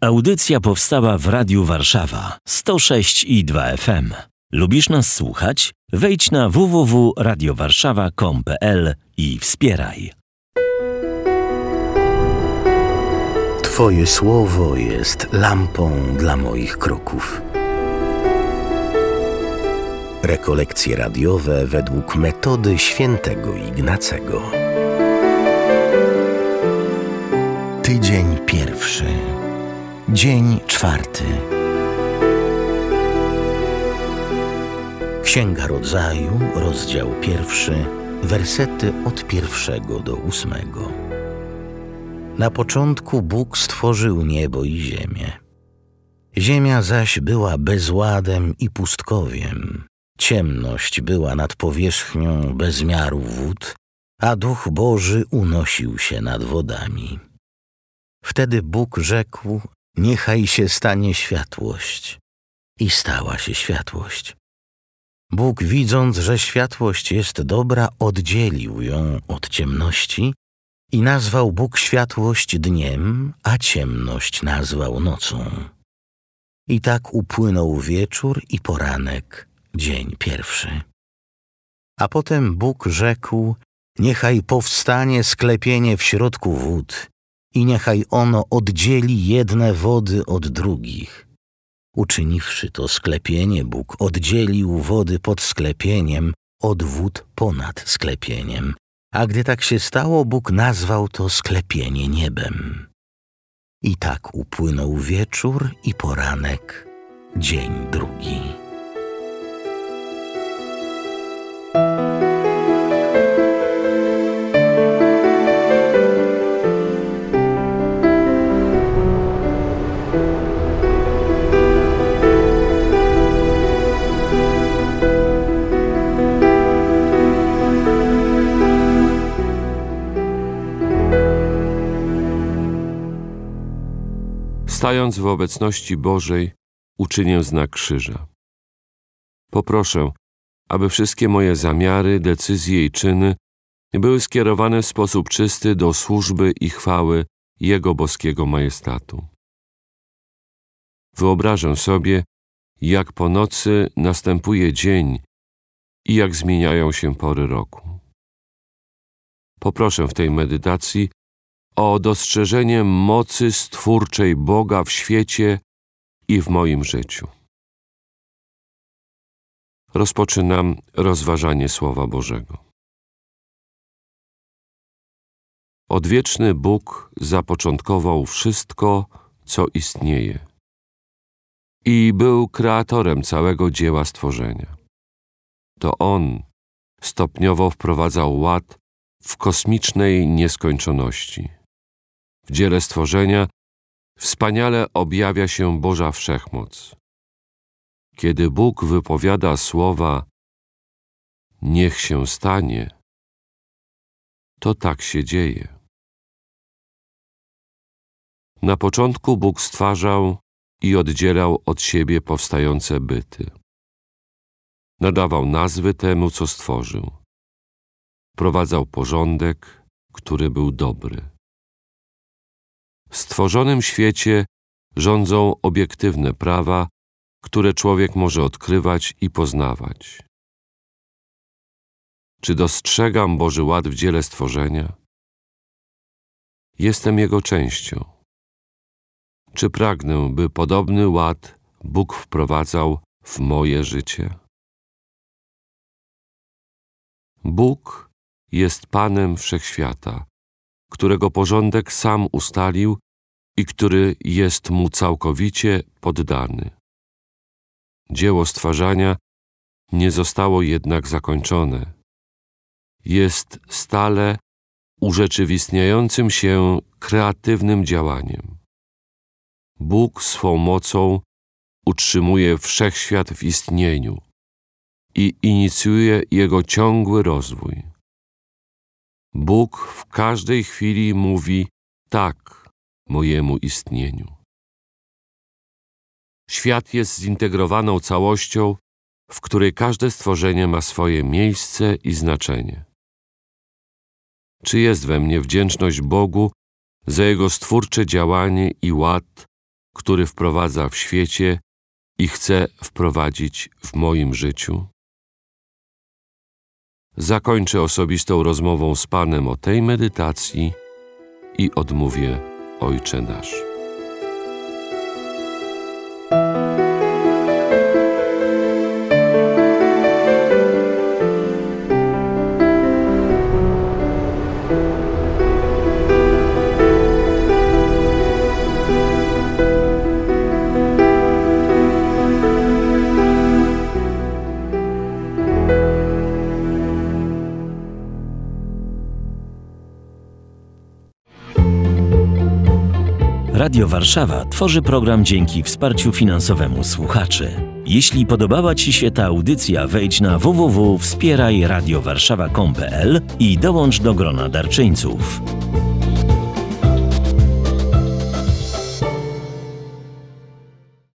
Audycja powstała w Radiu Warszawa 106 i 2 FM. Lubisz nas słuchać? Wejdź na www.radiowarszawa.com.pl i wspieraj. Twoje słowo jest lampą dla moich kroków. Rekolekcje radiowe według metody świętego Ignacego. Tydzień pierwszy. Dzień czwarty. Księga Rodzaju, rozdział pierwszy, wersety od pierwszego do ósmego. Na początku Bóg stworzył niebo i ziemię. Ziemia zaś była bezładem i pustkowiem. Ciemność była nad powierzchnią bezmiaru wód, a Duch Boży unosił się nad wodami. Wtedy Bóg rzekł: Niechaj się stanie światłość. I stała się światłość. Bóg, widząc, że światłość jest dobra, oddzielił ją od ciemności i nazwał Bóg światłość dniem, a ciemność nazwał nocą. I tak upłynął wieczór i poranek, dzień pierwszy. A potem Bóg rzekł: Niechaj powstanie sklepienie w środku wód i niechaj ono oddzieli jedne wody od drugich. Uczyniwszy to sklepienie, Bóg oddzielił wody pod sklepieniem od wód ponad sklepieniem. A gdy tak się stało, Bóg nazwał to sklepienie niebem. I tak upłynął wieczór i poranek, dzień drugi. Stając w obecności Bożej, uczynię znak krzyża. Poproszę, aby wszystkie moje zamiary, decyzje i czyny były skierowane w sposób czysty do służby i chwały Jego boskiego majestatu. Wyobrażę sobie, jak po nocy następuje dzień i jak zmieniają się pory roku. Poproszę w tej medytacji o dostrzeżenie mocy stwórczej Boga w świecie i w moim życiu. Rozpoczynam rozważanie Słowa Bożego. Odwieczny Bóg zapoczątkował wszystko, co istnieje i był kreatorem całego dzieła stworzenia. To On stopniowo wprowadzał ład w kosmicznej nieskończoności. W dziele stworzenia wspaniale objawia się Boża Wszechmoc. Kiedy Bóg wypowiada słowa Niech się stanie, to tak się dzieje. Na początku Bóg stwarzał i oddzielał od siebie powstające byty. Nadawał nazwy temu, co stworzył. Prowadzał porządek, który był dobry. W stworzonym świecie rządzą obiektywne prawa, które człowiek może odkrywać i poznawać. Czy dostrzegam Boży ład w dziele stworzenia? Jestem jego częścią. Czy pragnę, by podobny ład Bóg wprowadzał w moje życie? Bóg jest Panem wszechświata którego porządek sam ustalił i który jest mu całkowicie poddany. Dzieło stwarzania nie zostało jednak zakończone. Jest stale urzeczywistniającym się kreatywnym działaniem. Bóg swą mocą utrzymuje wszechświat w istnieniu i inicjuje jego ciągły rozwój. Bóg w każdej chwili mówi tak mojemu istnieniu. Świat jest zintegrowaną całością, w której każde stworzenie ma swoje miejsce i znaczenie. Czy jest we mnie wdzięczność Bogu za Jego stwórcze działanie i ład, który wprowadza w świecie i chce wprowadzić w moim życiu? Zakończę osobistą rozmową z Panem o tej medytacji i odmówię Ojcze Nasz. Radio Warszawa tworzy program dzięki wsparciu finansowemu słuchaczy. Jeśli podobała Ci się ta audycja, wejdź na www.wspierajradiowarszawa.com.pl i dołącz do grona darczyńców.